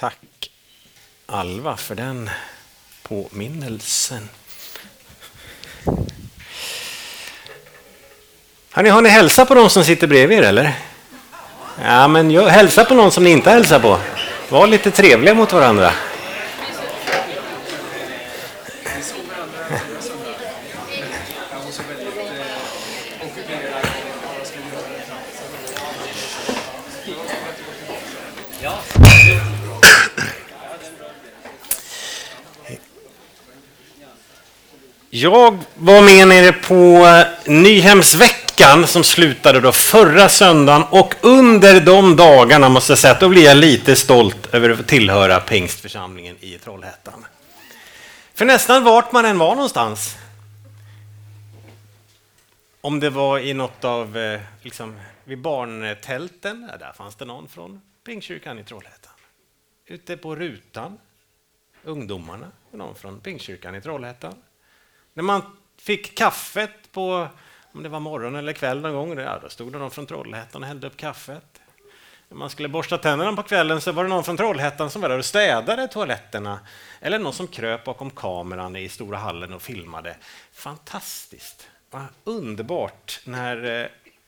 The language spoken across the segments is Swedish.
Tack Alva för den påminnelsen. Hörrni, har ni hälsat på de som sitter bredvid er eller? Ja, men jag, hälsa på någon som ni inte hälsar på. Var lite trevliga mot varandra. Jag var med nere på eh, Nyhemsveckan som slutade då förra söndagen och under de dagarna måste jag säga att då blir jag lite stolt över att tillhöra Pingstförsamlingen i Trollhättan. För nästan vart man än var någonstans, om det var i något av, eh, liksom, vid barntälten, där fanns det någon från Pingstkyrkan i Trollhättan. Ute på rutan, ungdomarna, någon från Pingstkyrkan i Trollhättan. När man fick kaffet på, om det var morgon eller kväll någon gång, ja, då stod det någon från Trollhättan och hällde upp kaffet. När man skulle borsta tänderna på kvällen så var det någon från Trollhättan som var där och städade toaletterna. Eller någon som kröp bakom kameran i stora hallen och filmade. Fantastiskt! Vad underbart när eh,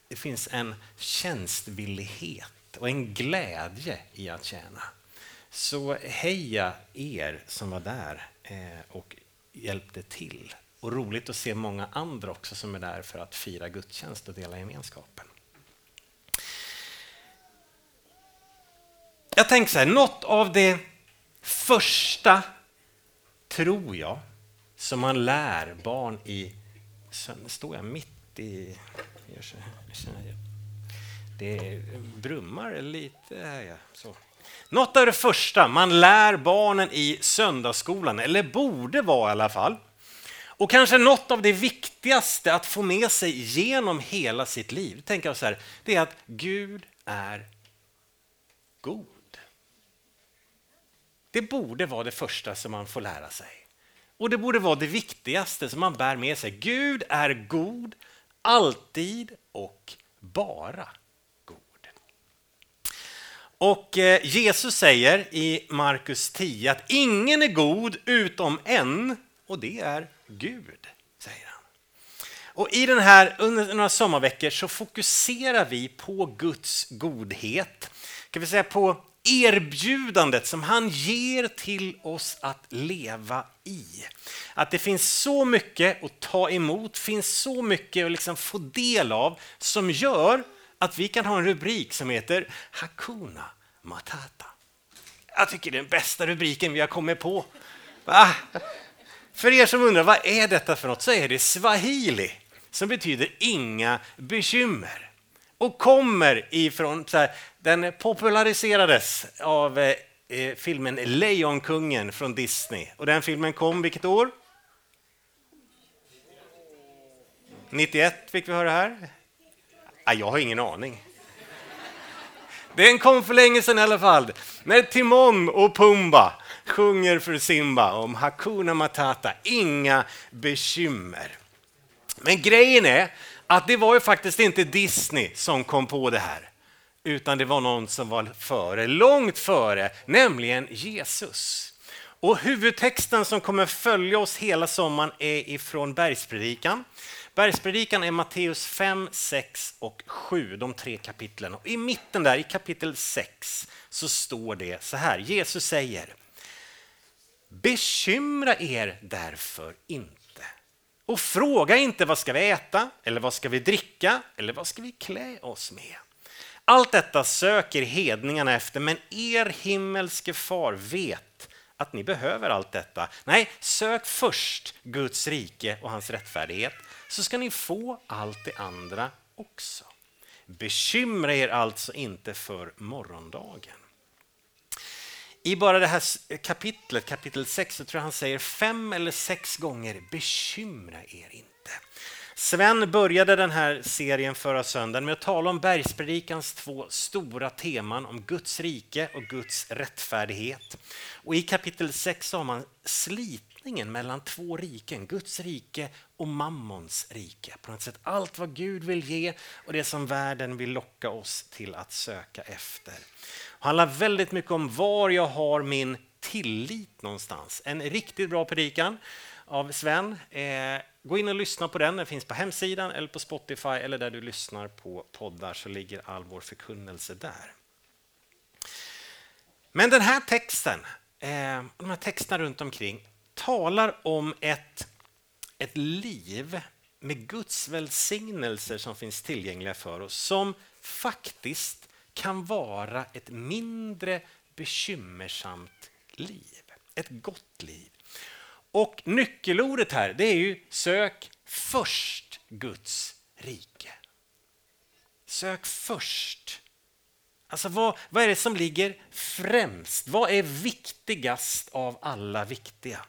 det finns en tjänstvillighet och en glädje i att tjäna. Så heja er som var där eh, och hjälpte till och roligt att se många andra också som är där för att fira gudstjänst och dela gemenskapen. Jag tänker så här, något av det första, tror jag, som man lär barn i... Sen står jag mitt i... Det brummar lite här. Så. Något av det första man lär barnen i söndagsskolan, eller borde vara i alla fall, och kanske något av det viktigaste att få med sig genom hela sitt liv, tänker jag så här, det är att Gud är god. Det borde vara det första som man får lära sig. Och det borde vara det viktigaste som man bär med sig. Gud är god, alltid och bara god. Och eh, Jesus säger i Markus 10 att ingen är god utom en och det är Gud, säger han. Och I den här, under några sommarveckor så fokuserar vi på Guds godhet. Kan vi säga på erbjudandet som han ger till oss att leva i. Att det finns så mycket att ta emot, finns så mycket att liksom få del av som gör att vi kan ha en rubrik som heter Hakuna Matata. Jag tycker det är den bästa rubriken vi har kommit på. Va? För er som undrar vad är detta för något så är det swahili som betyder inga bekymmer och kommer ifrån, så här, den populariserades av eh, eh filmen Lejonkungen från Disney. Och den filmen kom vilket år? 91 fick vi höra här. Ah, jag har ingen aning. Den kom för länge sedan i alla fall. När Timon och Pumba sjunger för Simba om Hakuna Matata, inga bekymmer. Men grejen är att det var ju faktiskt inte Disney som kom på det här, utan det var någon som var före, långt före, nämligen Jesus. Och huvudtexten som kommer följa oss hela sommaren är ifrån Bergspredikan. Bergspredikan är Matteus 5, 6 och 7, de tre kapitlen. Och I mitten där, i kapitel 6, så står det så här. Jesus säger Bekymra er därför inte. Och fråga inte vad ska vi äta, eller vad ska vi dricka, eller vad ska vi klä oss med. Allt detta söker hedningarna efter, men er himmelske far vet att ni behöver allt detta. Nej, sök först Guds rike och hans rättfärdighet, så ska ni få allt det andra också. Bekymra er alltså inte för morgondagen. I bara det här kapitlet, kapitel 6, så tror jag han säger fem eller sex gånger bekymra er inte. Sven började den här serien förra söndagen med att tala om bergspredikans två stora teman om Guds rike och Guds rättfärdighet. Och I kapitel 6 har man slitit motsättningen mellan två riken, Guds rike och mammons rike. På något sätt allt vad Gud vill ge och det som världen vill locka oss till att söka efter. Det handlar väldigt mycket om var jag har min tillit någonstans. En riktigt bra predikan av Sven. Eh, gå in och lyssna på den. Den finns på hemsidan eller på Spotify eller där du lyssnar på poddar så ligger all vår förkunnelse där. Men den här texten, eh, de här texterna runt omkring talar om ett, ett liv med Guds välsignelser som finns tillgängliga för oss som faktiskt kan vara ett mindre bekymmersamt liv. Ett gott liv. Och nyckelordet här det är ju sök först Guds rike. Sök först. Alltså vad, vad är det som ligger främst? Vad är viktigast av alla viktiga?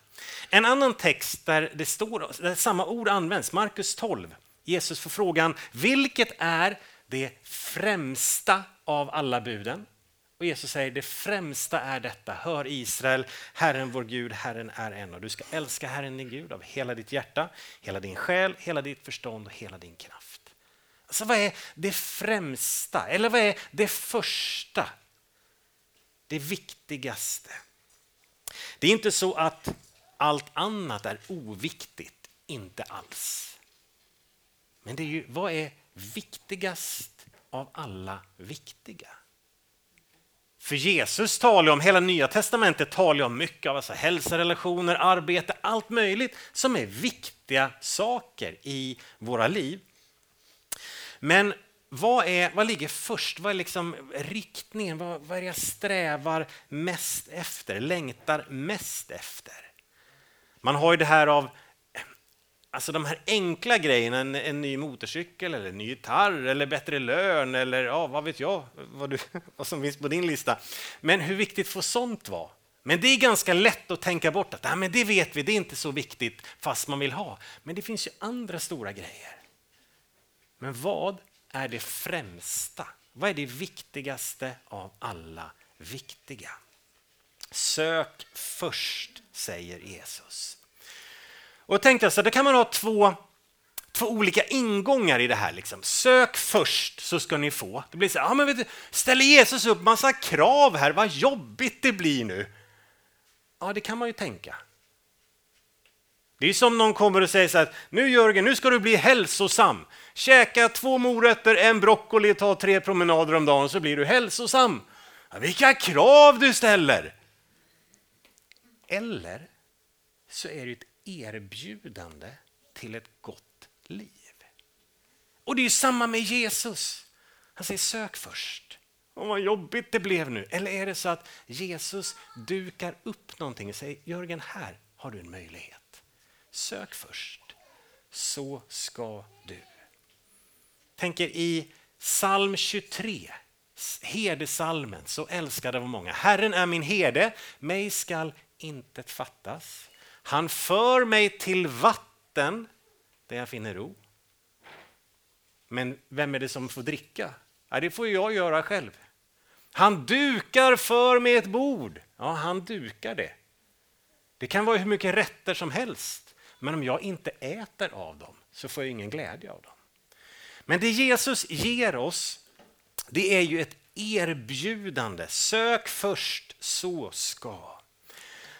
En annan text där, det står, där samma ord används, Markus 12. Jesus får frågan, vilket är det främsta av alla buden? Och Jesus säger det främsta är detta, hör Israel, Herren vår Gud, Herren är en och du ska älska Herren din Gud av hela ditt hjärta, hela din själ, hela ditt förstånd och hela din kraft. Alltså vad är det främsta, eller vad är det första? Det viktigaste. Det är inte så att allt annat är oviktigt, inte alls. Men det är ju, vad är viktigast av alla viktiga? För Jesus talar om, hela nya testamentet talar om mycket av alltså hälsa, relationer, arbete, allt möjligt som är viktiga saker i våra liv. Men vad, är, vad ligger först? Vad är liksom riktningen? Vad, vad är det jag strävar mest efter, längtar mest efter? Man har ju det här av Alltså de här enkla grejerna, en, en, ny motorcykel eller en ny gitarr eller bättre lön eller ja, vad vet jag vad, du, vad som finns på din lista. Men hur viktigt får sånt vara? Men det är ganska lätt att tänka bort att men det vet vi, det är inte så viktigt fast man vill ha. Men det finns ju andra stora grejer. Men vad är det främsta? Vad är det viktigaste av alla viktiga? Sök först, säger Jesus. Och jag tänkte så då kan man ha två, två olika ingångar i det här. Liksom. Sök först så ska ni få. Det blir så ja, men vet du, ställer Jesus upp massa krav här, vad jobbigt det blir nu. Ja, det kan man ju tänka. Det är som någon kommer och säger så här, nu Jörgen, nu ska du bli hälsosam. Käka två morötter, en broccoli, ta tre promenader om dagen så blir du hälsosam. Ja, vilka krav du ställer! Eller så är det ett erbjudande till ett gott liv. Och det är samma med Jesus. Han säger sök först. Och vad jobbigt det blev nu. Eller är det så att Jesus dukar upp någonting och säger Jörgen, här har du en möjlighet. Sök först, så ska du. Tänker i psalm 23, herdesalmen, så älskade av många. Herren är min herde, mig skall intet fattas. Han för mig till vatten där jag finner ro. Men vem är det som får dricka? Ja, det får jag göra själv. Han dukar för mig ett bord. Ja, han dukar det. Det kan vara hur mycket rätter som helst. Men om jag inte äter av dem så får jag ingen glädje av dem. Men det Jesus ger oss, det är ju ett erbjudande. Sök först, så ska.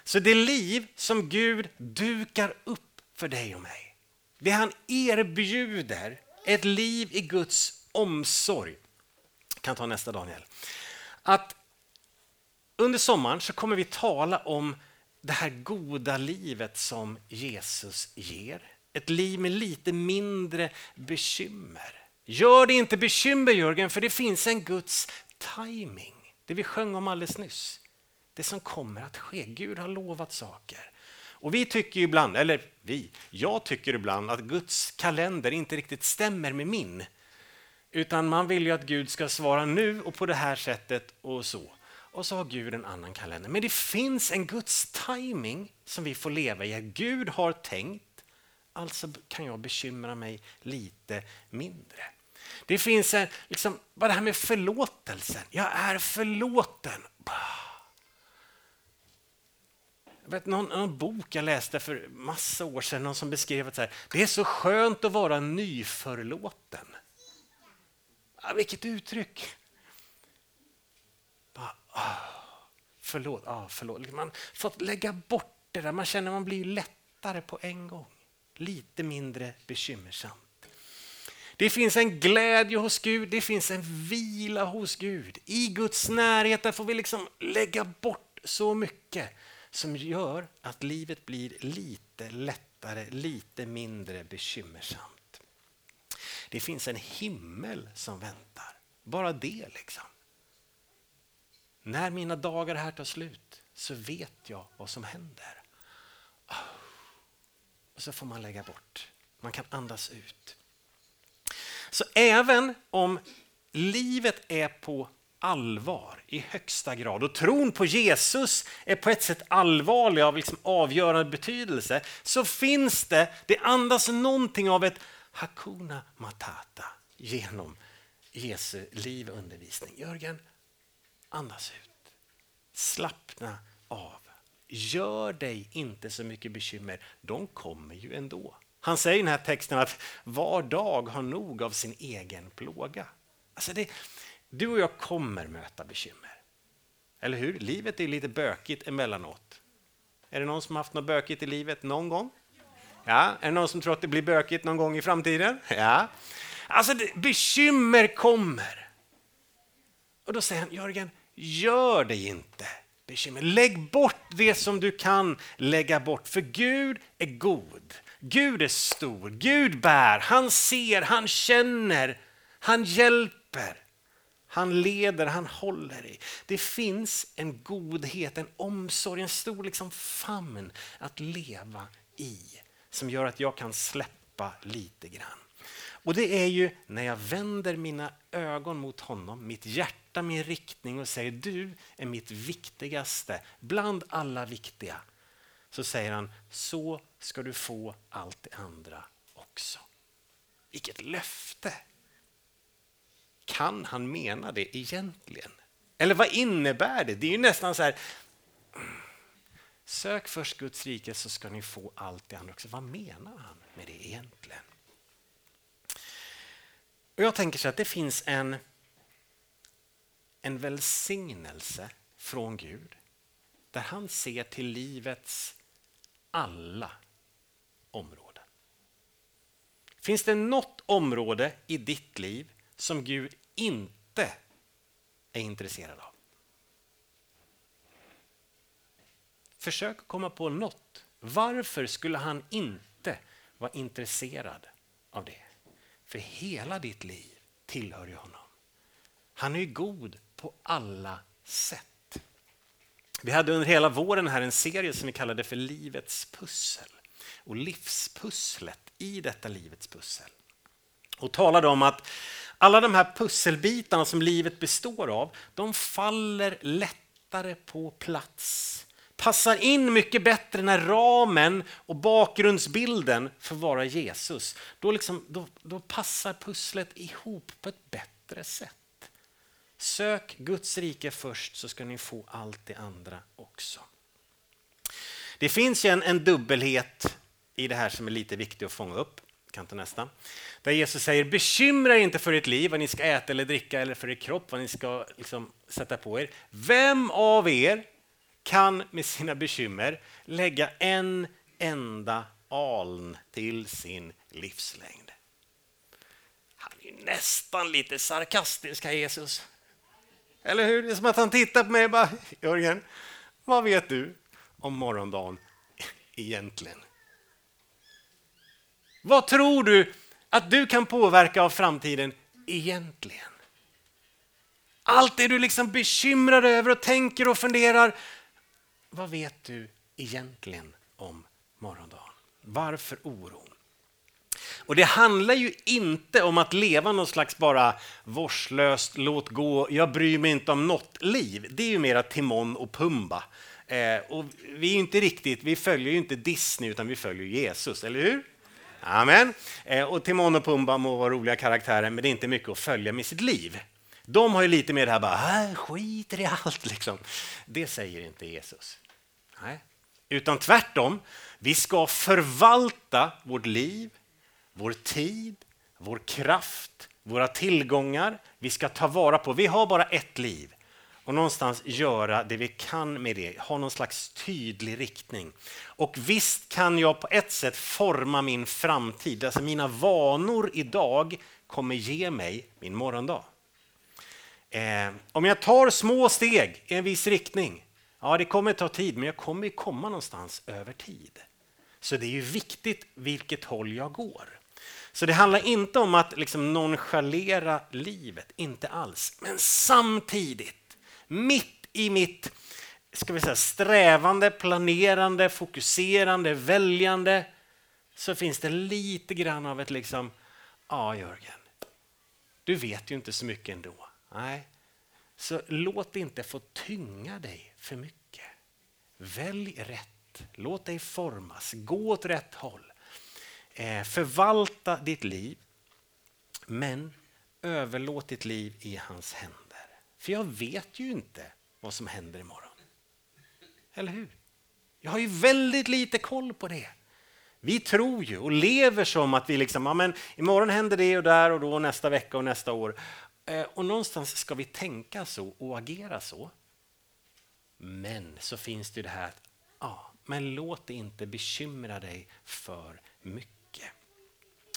Så det liv som Gud dukar upp för dig och mig, det han erbjuder, ett liv i Guds omsorg. Jag kan ta nästa Daniel. Att under sommaren så kommer vi tala om det här goda livet som Jesus ger. Ett liv med lite mindre bekymmer. Gör det inte bekymmer Jörgen, för det finns en Guds timing. Det vi sjöng om alldeles nyss det som kommer att ske. Gud har lovat saker. Och vi tycker ibland, eller vi, jag tycker ibland att Guds kalender inte riktigt stämmer med min. Utan man vill ju att Gud ska svara nu och på det här sättet och så. Och så har Gud en annan kalender. Men det finns en Guds timing som vi får leva i. Gud har tänkt, alltså kan jag bekymra mig lite mindre. Det finns en, liksom, bara det här med förlåtelsen. Jag är förlåten. Bah vet, någon, någon bok jag läste för massa år sedan, någon som beskrev att så här, det är så skönt att vara nyförlåten. Ja, vilket uttryck! Bara, åh, förlåt, ah, förlåt. Man får lägga bort det där, man känner man blir lättare på en gång. Lite mindre bekymmersamt. Det finns en glädje hos Gud, det finns en vila hos Gud. I Guds närhet där får vi liksom lägga bort så mycket som gör att livet blir lite lättare, lite mindre bekymmersamt. Det finns en himmel som väntar. Bara det liksom. När mina dagar här tar slut så vet jag vad som händer. Ah. Och så får man lägga bort. Man kan andas ut. Så även om livet är på allvar i högsta grad och tron på Jesus är på ett sätt allvarlig av liksom avgörande betydelse så finns det, det andas någonting av ett Hakuna Matata genom Jesu liv och undervisning. Jörgen, andas ut. Slappna av. Gör dig inte så mycket bekymmer, de kommer ju ändå. Han säger i den här texten att var dag har nog av sin egen plåga. Alltså det, du och jag kommer möta bekymmer. Eller hur? Livet är lite bökigt emellanåt. Är det någon som haft något bökigt i livet någon gång? Ja. Är det någon som tror att det blir bökigt någon gång i framtiden? Ja. Alltså, det, bekymmer kommer. Och då säger han, Jörgen, gör dig inte bekymmer. Lägg bort det som du kan lägga bort, för Gud är god. Gud är stor, Gud bär, han ser, han känner, han hjälper. Han leder, han håller i. Det finns en godhet, en omsorg, en stor liksom famn att leva i som gör att jag kan släppa lite grann. Och det är ju när jag vänder mina ögon mot honom, mitt hjärta, min riktning och säger du är mitt viktigaste bland alla viktiga. Så säger han, så ska du få allt det andra också. Vilket löfte! Kan han mena det egentligen? Eller vad innebär det? Det är ju nästan så här... Sök först Guds rike så ska ni få allt det andra också. Vad menar han med det egentligen? Och jag tänker så att det finns en, en välsignelse från Gud där han ser till livets alla områden. Finns det något område i ditt liv som Gud inte är intresserad av? Försök komma på något. Varför skulle han inte vara intresserad av det? För hela ditt liv tillhör ju honom. Han är god på alla sätt. Vi hade under hela våren här en serie som vi kallade för Livets pussel och livspusslet i detta livets pussel. Och talade om att alla de här pusselbitarna som livet består av, de faller lättare på plats passar in mycket bättre när ramen och bakgrundsbilden får vara Jesus. Då, liksom, då, då passar pusslet ihop på ett bättre sätt. Sök Guds rike först så ska ni få allt det andra också. Det finns ju en, en dubbelhet i det här som är lite viktig att fånga upp. Kan ta nästa. Där Jesus säger bekymra er inte för ert liv, vad ni ska äta eller dricka eller för er kropp, vad ni ska liksom sätta på er. Vem av er kan med sina bekymmer lägga en enda aln till sin livslängd. Han är nästan lite sarkastisk, här Jesus. Eller hur? Det är som att han tittar på mig och bara, Jörgen, vad vet du om morgondagen egentligen? Vad tror du att du kan påverka av framtiden egentligen? Allt det du liksom bekymrar över och tänker och funderar, vad vet du egentligen om morgondagen? Varför oron? Och Det handlar ju inte om att leva någon slags bara vårdslöst, låt gå, jag bryr mig inte om något liv. Det är ju mera Timon och Pumba. Eh, och vi, är inte riktigt, vi följer ju inte Disney utan vi följer Jesus, eller hur? Amen. Eh, och Timon och Pumba må vara roliga karaktärer men det är inte mycket att följa med sitt liv. De har ju lite mer det här bara, äh, skiter i allt liksom. Det säger inte Jesus. Nej. Utan tvärtom, vi ska förvalta vårt liv, vår tid, vår kraft, våra tillgångar. Vi ska ta vara på, vi har bara ett liv och någonstans göra det vi kan med det, ha någon slags tydlig riktning. Och visst kan jag på ett sätt forma min framtid, alltså mina vanor idag kommer ge mig min morgondag. Eh, om jag tar små steg i en viss riktning, ja det kommer ta tid men jag kommer komma någonstans över tid. Så det är ju viktigt vilket håll jag går. Så det handlar inte om att liksom nonchalera livet, inte alls. Men samtidigt, mitt i mitt ska vi säga, strävande, planerande, fokuserande, väljande så finns det lite grann av ett liksom, ja Jörgen, du vet ju inte så mycket ändå. Nej, så låt inte få tynga dig för mycket. Välj rätt, låt dig formas, gå åt rätt håll. Eh, förvalta ditt liv, men överlåt ditt liv i hans händer. För jag vet ju inte vad som händer imorgon. Eller hur? Jag har ju väldigt lite koll på det. Vi tror ju och lever som att vi liksom, ja, men imorgon händer det och där och då nästa vecka och nästa år. Eh, och någonstans ska vi tänka så och agera så. Men så finns det ju det här att ja, men låt det inte bekymra dig för mycket.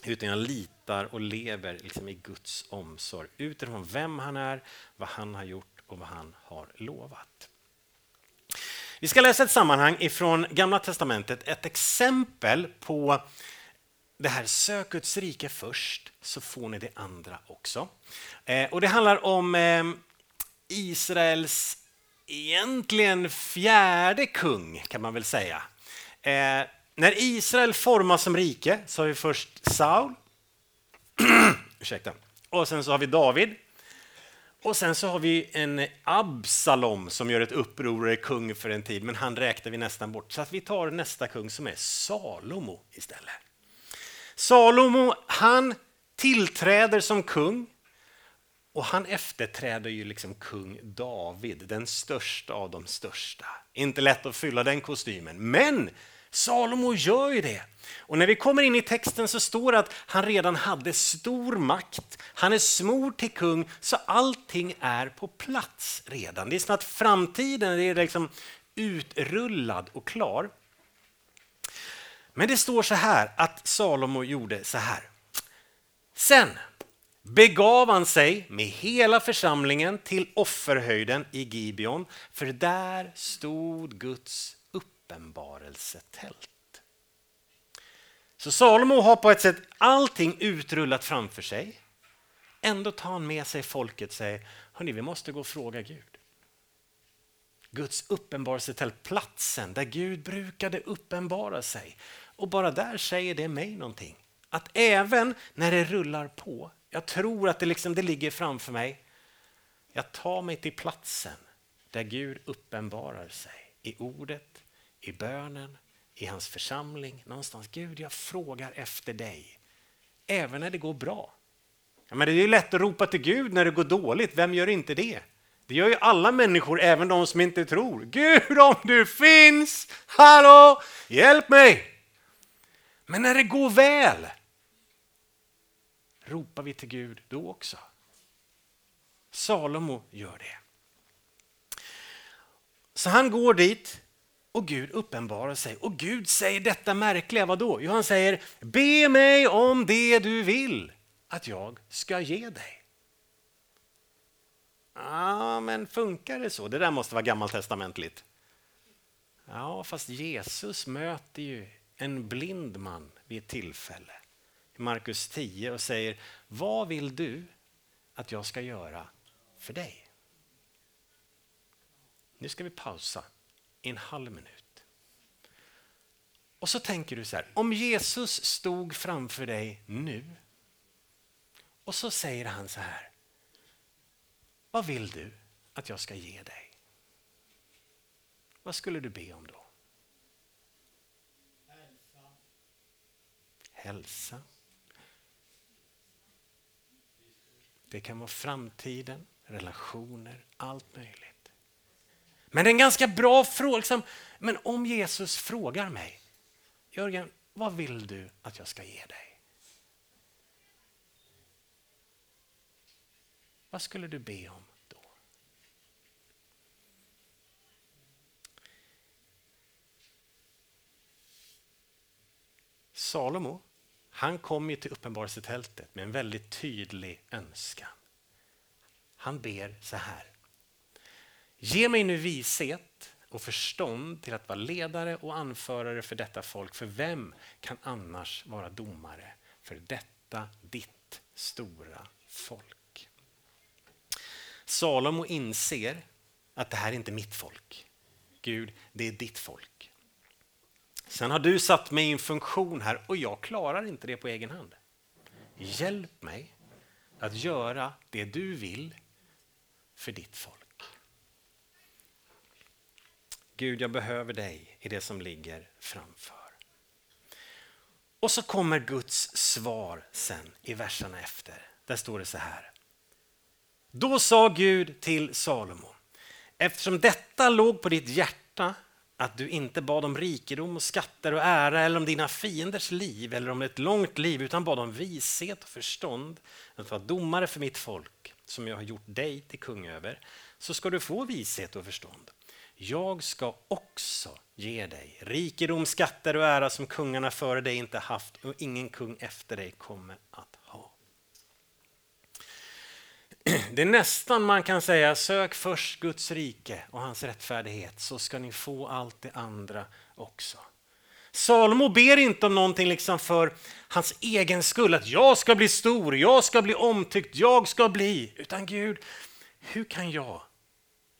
Utan jag litar och lever liksom i Guds omsorg utifrån vem han är, vad han har gjort och vad han har lovat. Vi ska läsa ett sammanhang ifrån Gamla Testamentet, ett exempel på det här sök Guds rike först så får ni det andra också. Eh, och Det handlar om eh, Israels egentligen fjärde kung kan man väl säga. Eh, när Israel formas som rike så har vi först Saul, ursäkta, och sen så har vi David. Och sen så har vi en Absalom som gör ett uppror och är kung för en tid, men han räknar vi nästan bort. Så att vi tar nästa kung som är Salomo istället. Salomo, han tillträder som kung och han efterträder ju liksom kung David, den största av de största. Inte lätt att fylla den kostymen, men Salomo gör ju det. Och när vi kommer in i texten så står det att han redan hade stor makt. Han är smord till kung, så allting är på plats redan. Det är som att framtiden är liksom utrullad och klar. Men det står så här att Salomo gjorde så här. Sen begav han sig med hela församlingen till offerhöjden i Gibeon, för där stod Guds uppenbarelsetält. Så Salomo har på ett sätt allting utrullat framför sig. Ändå tar han med sig folket och säger, hörni, vi måste gå och fråga Gud. Guds uppenbarelsetält, platsen där Gud brukade uppenbara sig. Och bara där säger det mig någonting. Att även när det rullar på, jag tror att det, liksom, det ligger framför mig, jag tar mig till platsen där Gud uppenbarar sig i ordet, i bönen, i hans församling. Någonstans, Gud jag frågar efter dig. Även när det går bra. Ja, men det är ju lätt att ropa till Gud när det går dåligt, vem gör inte det? Det gör ju alla människor, även de som inte tror. Gud om du finns, hallå, hjälp mig! Men när det går väl, ropar vi till Gud då också. Salomo gör det. Så han går dit och Gud uppenbarar sig. Och Gud säger detta märkliga, vad då? Jo, han säger be mig om det du vill att jag ska ge dig. Ja, men funkar det så? Det där måste vara gammaltestamentligt. Ja, fast Jesus möter ju en blind man vid ett tillfälle i Markus 10 och säger Vad vill du att jag ska göra för dig? Nu ska vi pausa i en halv minut. Och så tänker du så här, om Jesus stod framför dig nu och så säger han så här, vad vill du att jag ska ge dig? Vad skulle du be om då? Hälsa. Hälsa. Det kan vara framtiden, relationer, allt möjligt. Men det är en ganska bra fråga. Liksom, Men om Jesus frågar mig, Jörgen, vad vill du att jag ska ge dig? Vad skulle du be om då? Salomo, han kom ju till uppenbarelsetältet med en väldigt tydlig önskan. Han ber så här. Ge mig nu vishet och förstånd till att vara ledare och anförare för detta folk. För vem kan annars vara domare för detta ditt stora folk? Salomo inser att det här är inte mitt folk. Gud, det är ditt folk. Sen har du satt mig i en funktion här och jag klarar inte det på egen hand. Hjälp mig att göra det du vill för ditt folk. Gud, jag behöver dig i det som ligger framför. Och så kommer Guds svar sen i verserna efter. Där står det så här. Då sa Gud till Salomo, eftersom detta låg på ditt hjärta att du inte bad om rikedom och skatter och ära eller om dina fienders liv eller om ett långt liv utan bad om vishet och förstånd att vara domare för mitt folk som jag har gjort dig till kung över så ska du få vishet och förstånd. Jag ska också ge dig rikedom, skatter och ära som kungarna före dig inte haft och ingen kung efter dig kommer att ha. Det är nästan man kan säga sök först Guds rike och hans rättfärdighet så ska ni få allt det andra också. Salomo ber inte om någonting liksom för hans egen skull, att jag ska bli stor, jag ska bli omtyckt, jag ska bli, utan Gud, hur kan jag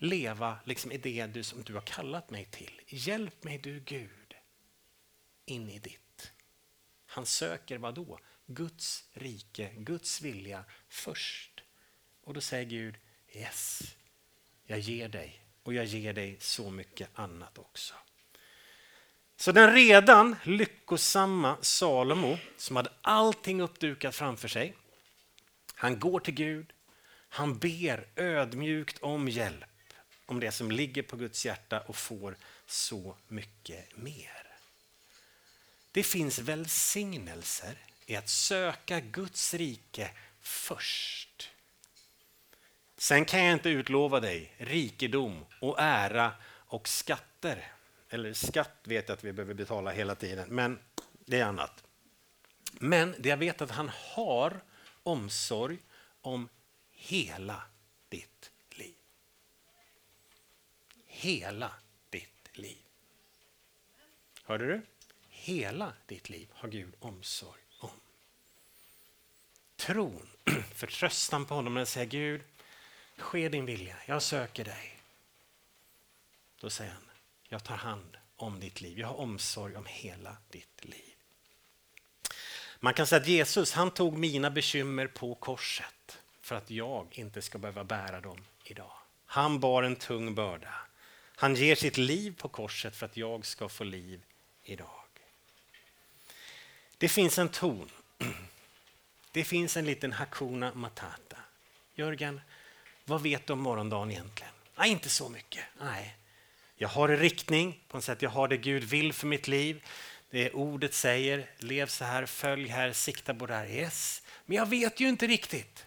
leva liksom i det du, som du har kallat mig till. Hjälp mig du Gud in i ditt. Han söker vad då? Guds rike, Guds vilja först. Och då säger Gud, yes, jag ger dig och jag ger dig så mycket annat också. Så den redan lyckosamma Salomo som hade allting uppdukat framför sig. Han går till Gud, han ber ödmjukt om hjälp om det som ligger på Guds hjärta och får så mycket mer. Det finns välsignelser i att söka Guds rike först. Sen kan jag inte utlova dig rikedom och ära och skatter. Eller skatt vet jag att vi behöver betala hela tiden, men det är annat. Men det jag vet att han har omsorg om hela ditt hela ditt liv. Hörde du? Hela ditt liv har Gud omsorg om. Tron, förtröstan på honom när säger Gud, ske din vilja, jag söker dig. Då säger han, jag tar hand om ditt liv, jag har omsorg om hela ditt liv. Man kan säga att Jesus han tog mina bekymmer på korset för att jag inte ska behöva bära dem idag. Han bar en tung börda. Han ger sitt liv på korset för att jag ska få liv idag. Det finns en ton. Det finns en liten Hakuna Matata. Jörgen, vad vet du om morgondagen egentligen? Nej, inte så mycket. Nej. Jag har en riktning, på något sätt. jag har det Gud vill för mitt liv. Det ordet säger, lev så här, följ här, sikta på det här. Yes. Men jag vet ju inte riktigt.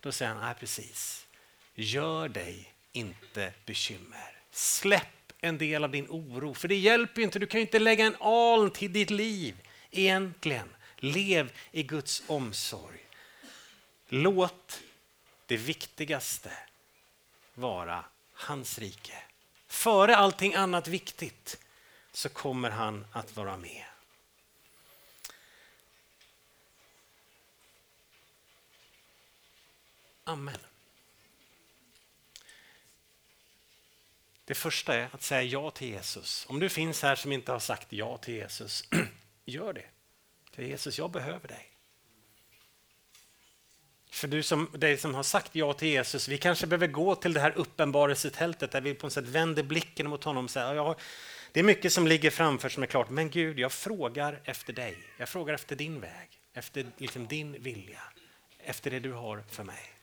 Då säger han, nej precis. Gör dig inte bekymmer. Släpp en del av din oro, för det hjälper inte. Du kan inte lägga en aln till ditt liv egentligen. Lev i Guds omsorg. Låt det viktigaste vara hans rike. Före allting annat viktigt så kommer han att vara med. Amen. Det första är att säga ja till Jesus. Om du finns här som inte har sagt ja till Jesus, gör det. För Jesus, jag behöver dig. För du som, dig som har sagt ja till Jesus, vi kanske behöver gå till det här uppenbarelsetältet där vi på något sätt vänder blicken mot honom och säger ja, det är mycket som ligger framför som är klart, men Gud, jag frågar efter dig. Jag frågar efter din väg, efter liksom din vilja, efter det du har för mig.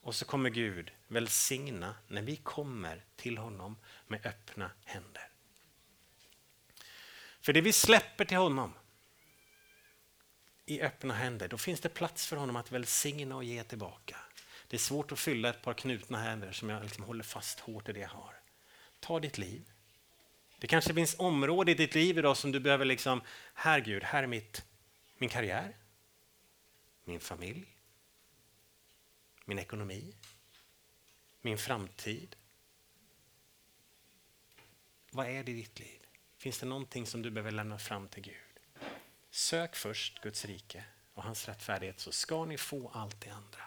Och så kommer Gud välsigna när vi kommer till honom med öppna händer. För det vi släpper till honom i öppna händer, då finns det plats för honom att välsigna och ge tillbaka. Det är svårt att fylla ett par knutna händer som jag liksom håller fast hårt i det jag har. Ta ditt liv. Det kanske finns områden i ditt liv idag som du behöver liksom, här Gud, här är mitt, min karriär, min familj, min ekonomi, min framtid. Vad är det i ditt liv? Finns det någonting som du behöver lämna fram till Gud? Sök först Guds rike och hans rättfärdighet så ska ni få allt det andra.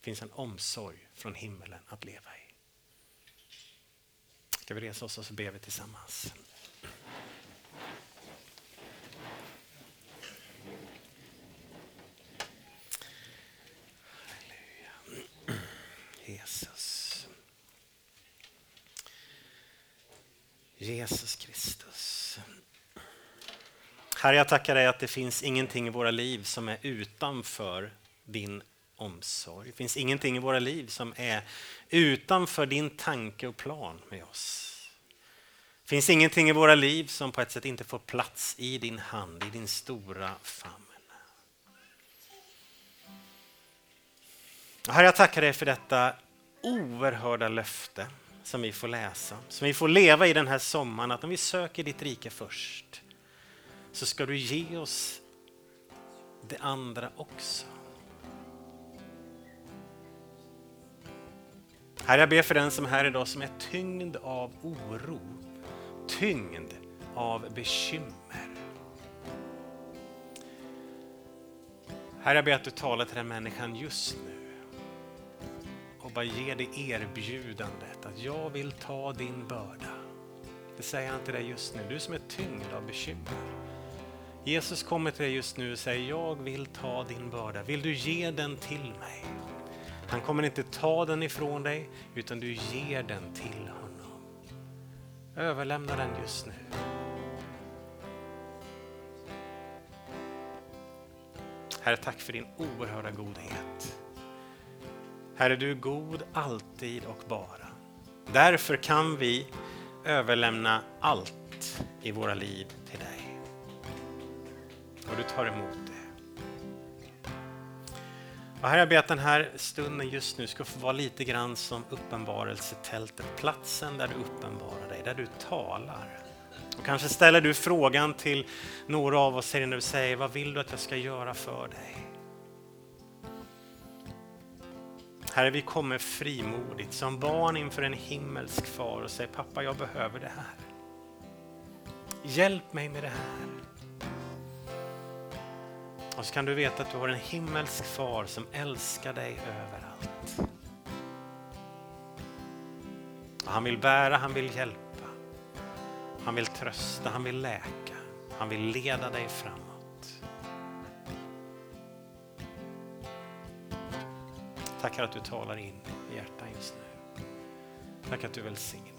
Det finns en omsorg från himmelen att leva i. Ska vi resa oss och så ber vi tillsammans. Halleluja. Jesus. Jesus Kristus. Herre, jag tackar dig att det finns ingenting i våra liv som är utanför din omsorg. Det finns ingenting i våra liv som är utanför din tanke och plan med oss. Det finns ingenting i våra liv som på ett sätt inte får plats i din hand, i din stora famn. Herre, jag tackar dig för detta oerhörda löfte som vi får läsa, som vi får leva i den här sommaren, att om vi söker ditt rike först så ska du ge oss det andra också. Herre, jag ber för den som är här idag som är tyngd av oro, tyngd av bekymmer. Herre, jag ber att du talar till den människan just nu bara ger dig erbjudandet att jag vill ta din börda. Det säger han till dig just nu, du som är tyngd av bekymmer. Jesus kommer till dig just nu och säger jag vill ta din börda. Vill du ge den till mig? Han kommer inte ta den ifrån dig utan du ger den till honom. Överlämna den just nu. Herre, tack för din oerhörda godhet. Herre, du är god alltid och bara. Därför kan vi överlämna allt i våra liv till dig. Och du tar emot det. Och herre, jag ber att den här stunden just nu ska få vara lite grann som uppenbarelsetältet, platsen där du uppenbarar dig, där du talar. Och kanske ställer du frågan till några av oss här inne och säger, vad vill du att jag ska göra för dig? Herre, vi kommer frimodigt som barn inför en himmelsk far och säger pappa, jag behöver det här. Hjälp mig med det här. Och så kan du veta att du har en himmelsk far som älskar dig överallt. Och han vill bära, han vill hjälpa. Han vill trösta, han vill läka. Han vill leda dig framåt. Tack att du talar in i hjärtan just nu. Tack att du välsignar.